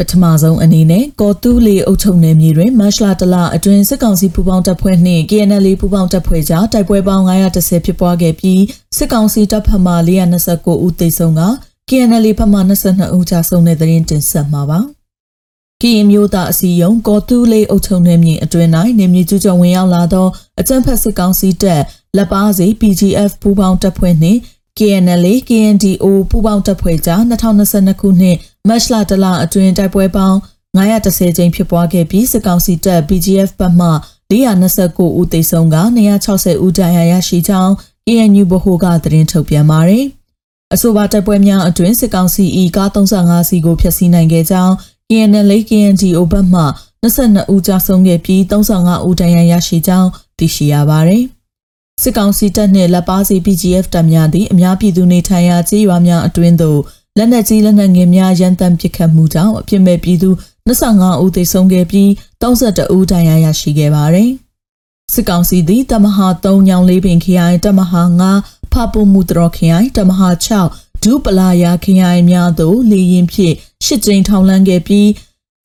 ပထမဆုံးအနေနဲ့ကော်တူးလီအုပ်ချုပ်နယ်မြေတွင်မတ်လတလအတွင်းစစ်ကောင်စီပူးပေါင်းတပ်ဖွဲ့နှင့် KNL ပူးပေါင်းတပ်ဖွဲ့ကြားတိုက်ပွဲပေါင်း930ဖြစ်ပွားခဲ့ပြီးစစ်ကောင်စီတပ်ဖက်မှ429ဦးသေဆုံးက KNL ဖက်မှ22ဦးကြာဆုံးတဲ့သတင်းတင်ဆက်မှာပါ။ကရင်မျိုးသားအစည်းအရုံးကော်တူးလေးအုပ်ချုပ်နယ်မြေအတွင်း၌နေမြေကျူးကျော်ဝင်ရောက်လာသောအကြမ်းဖက်စစ်ကောင်စီတပ်လက်ပါစီ PGF ပူးပေါင်းတပ်ဖွဲ့နှင့် KNL KNDO ပူးပေါင်းတပ်ဖွဲ့ကြား2022ခုနှစ် မတ်လတလအတွင်းတိုက်ပွဲပေါင်း930ကြိမ်ဖြစ်ပွားခဲ့ပြီးစစ်ကောင်စီတပ် BGF ဘက်မှ429ဦးသေဆုံးက260ဦးဒဏ်ရာရရှိကြောင်း ANU ဗဟိုကသတင်းထုတ်ပြန်ပါတယ်။အဆိုပါတိုက်ပွဲများအတွင်းစစ်ကောင်စီ၏ကား35စီးကိုဖျက်ဆီးနိုင်ခဲ့ကြောင်း KNL KNDO ဘက်မှ22ဦးကြာဆုံးခဲ့ပြီး35ဦးဒဏ်ရာရရှိကြောင်းသိရှိရပါတယ်။စစ်ကောင်စီတပ်နှင့်လက်ပါစီ PGF တပ်များသည်အများပြည်သူနေထိုင်ရာကျေးရွာများအတွင်းသို့ လက်နက်ကြီးလက်နက်ငယ်များရန်တမ်းပစ်ခတ်မှုကြောင့်အပြစ်မဲ့ပြည်သူ25ဦးသေဆုံးခဲ့ပြီး32ဦးဒဏ်ရာရရှိခဲ့ပါသည်စစ်ကောင်စီသည်တမဟာ3ညောင်လေးပင်ခရိုင်တမဟာ9ဖပူမှုတော်ခရိုင်တမဟာ6ဒူပလာယာခရိုင်များသို့လေရင်ဖြင့်ရှစ်ကြိမ်ထောင်လန်းခဲ့ပြီး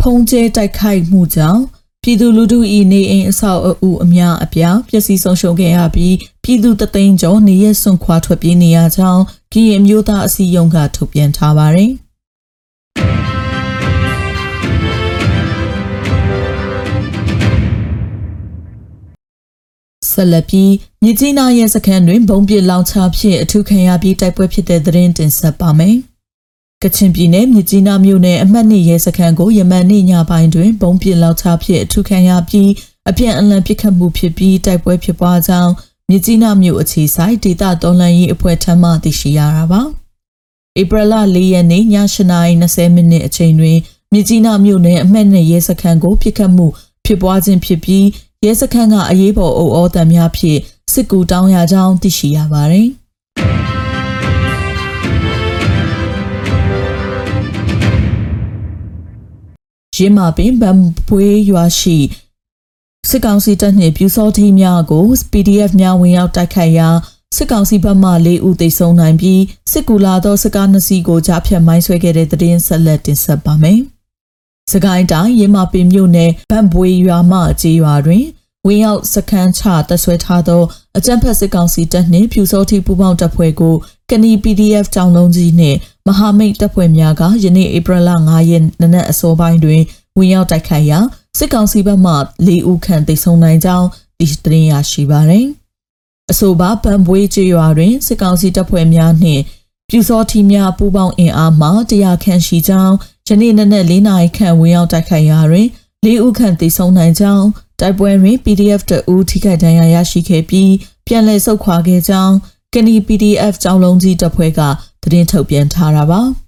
ဖုံးကျဲတိုက်ခိုက်မှုကြောင့်ပြည်သူလူထု၏နေအိမ်အဆောက်အဦအများအပြားပျက်စီးဆုံးရှုံးခဲ့ရပြီးပြည်သူတသိန်းကျော်နေရဆွန့်ခွာထွက်ပြေးနေရကြောင်း ကရင်မျိုးသားအစည်းအရုံးကထုတ်ပြန်ထားပါတယ်။ဆက်လက်ပြီးမြကြီးနားရဲ့စခန်းတွင်ဘုံပစ်လောင်ချဖြင့်အထူးခံရပြီးတိုက်ပွဲဖြစ်တဲ့သတင်းတင်ဆက်ပါမယ်။ကချင်ပြည်နယ်မြကြီးနားမြို့နယ်အမှတ်2ရဲစခန်းကိုယမန်နေ့ညပိုင်းတွင်ဘုံပစ်လောက်ချဖြစ်အထူးခံရပြီးအပြန်အလှန်ပစ်ခတ်မှုဖြစ်ပြီးတိုက်ပွဲဖြစ်ပွားကြောင်း မြကြီးနားမြို့အခြေဆိုင်ဒေသတော်လှန်ရေးအဖွဲ့ထံမှသိရှိရတာပါ။ဧပြီလ၄ရက်နေ့ည8:20မိနစ်အချိန်တွင်မြကြီးနားမြို့နယ်အမှတ်2ရဲစခန်းကိုပစ်ခတ်မှုဖြစ်ပွားခြင်းဖြစ်ပြီးရဲစခန်းကအရေးပေါ်အုပ်အော်တံများဖြင့်စစ်ကူတောင်းရကြောင်းသိရှိရပါတယ်။ရင်းမာပင်ဗန်ပွေးရွာရှိ စစ်ကောင်စီတပ်နှင့်ပြူစောထီးများကို PDF များဝင်ရောက်တိုက်ခိုက်ရာစစ်ကောင်စီဘက်မှ၄ဦးသေဆုံးနိုင်ပြီးစစ်ကူလာသောစကားနှစ်စီးကိုကြားဖြတ်မိုင်းဆွဲခဲ့တဲ့သတင်းဆက်လက်တင်ဆက်ပါမယ်။စကိုင်းတိုင်းရင်းမာပင်မြို့နယ်ဗန်ပွေရွာမှကြေးရွာတွင်ဝင်ရောက်စခန်းချတပ်ဆွဲထားသောအကြမ်းဖက်စစ်ကောင်စီတပ်နှင့်ဖြူစောတိပူးပေါင်းတပ်ဖွဲ့ကိုကနီ PDF တောင်လုံးကြီးနှင့်မဟာမိတ်တပ်ဖွဲ့များကယနေ့ဧပြီလ9ရက်နနက်အစောပိုင်းတွင်ဝင်ရောက်တိုက်ခိုက်ရာ စစ်ကောင်စီဘက်မှ၄ဦးခန့်တိုက်ဆုံနိုင်ကြောင်းဒီသတင်းရရှိပါသည်။အဆိုပါဗန်ဘွေးကျေးရွာတွင်စစ်ကောင်စီတပ်ဖွဲ့များနှင့်ပြူစောထီများပူးပေါင်းအင်အားမှတရားခန့်ရှိကြောင်းယနေ့နနက်၄နာရီခန့်ဝင်ရောက်တိုက်ခိုက်ရာတွင်၄ဦးခန့်တိုက်ဆုံနိုင်ကြောင်းတိုက်ပွဲတွင် PDF တအူးထိခိုက်ဒဏ်ရာရရှိခဲ့ပြီးပြန်လည်ဆုတ်ခွာခဲ့ကြောင်းကနီ PDF ကျောင်းလုံးကြီးတပ်ဖွဲ့ကသတင်းထုတ်ပြန်ထားတာပါ။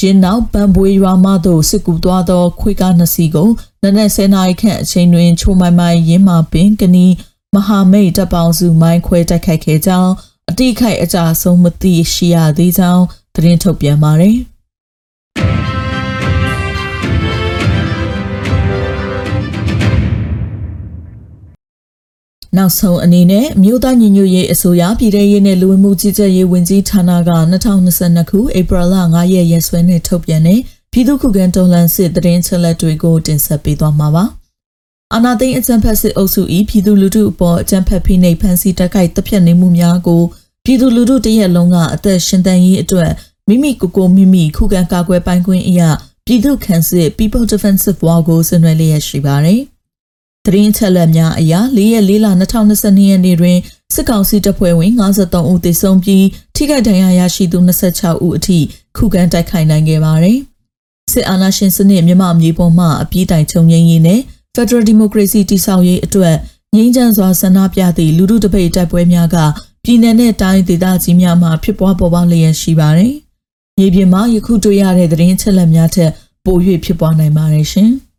ရင်းနောက်ပန်ပွေရွာမှသို့စစ်ကူသွားသော ခွေကားနှစ်စီးကိုနနက်10နာရီခန့်အချိန်တွင်ချိုမိုင်မိုင်ရင်းမှပင်ကနီမဟာမိတ်တပ်ပေါင်းစုမိုင်းခွဲတိုက်ခိုက်ခဲ့ကြောင်းအတိခိုက်အကြဆုံးမသိရှိရသေးကြောင်းသတင်းထုတ်ပြန်ပါတယ်။ နောက်ဆုံးအနေနဲ့မြို့သားညီညွတ်ရေးအစိုးရပြည်ထရေးနဲ့လူဝင်မှုကြီးကြပ်ရေးဝန်ကြီးဌာနက2022ခုဧပြီလ9ရက်ရက်စွဲနဲ့ထုတ်ပြန်တဲ့ပြည်သူ့ခုခံတော်လှန်စစ်တရင်ချက်လက်တွေကိုတင်ဆက်ပေးသွားမှာပါ။အာနာသိန်းအကြံဖက်စစ်အုပ်စု၏ပြည်သူလူထုအပေါ်အကြံဖက်ဖိနှိပ်ဖန်ဆီးတက်ခိုက်တပ်ဖြတ်နေမှုများကိုပြည်သူလူထုတရက်လုံးကအသက်ရှင်တန်ရေးအတွက်မိမိကိုယ်ကိုမိမိခုခံကာကွယ်ပိုင်ခွင့်အရာပြည်သူ့ခန့်စစ် People Defensive War ကိုဆင်နွှဲလျက်ရှိပါတယ်။ သတင်းချက်လက်များအရ၄ရက်၄လ2022ရက်နေ့တွင်စစ်ကောင်စီတပ်ဖွဲ့ဝင်53ဦးသေဆုံးပြီးထိခိုက်ဒဏ်ရာရရှိသူ26ဦးအထိခုခံတိုက်ခိုက်နိုင်ခဲ့ပါတယ်။စစ်အာဏာရှင်စနစ်မြန်မာမြေပေါ်မှအပြည့်တိုင်ချုပ်ငြိမ်းရေးနဲ့ Federal Democracy တည်ဆောက်ရေးအတွက်ငြိမ်းချမ်းစွာဆန္ဒပြသည့်လူထုတပိတ်တိုက်ပွဲများကပြည်내နဲ့တိုင်းဒေသကြီးများမှာဖြစ်ပွားပေါ်ပေါက်လျက်ရှိပါတယ်။မြေပြင်မှာယခုတွေ့ရတဲ့သတင်းချက်လက်များထက်ပို၍ဖြစ်ပွားနိုင်ပါတယ်ရှင်။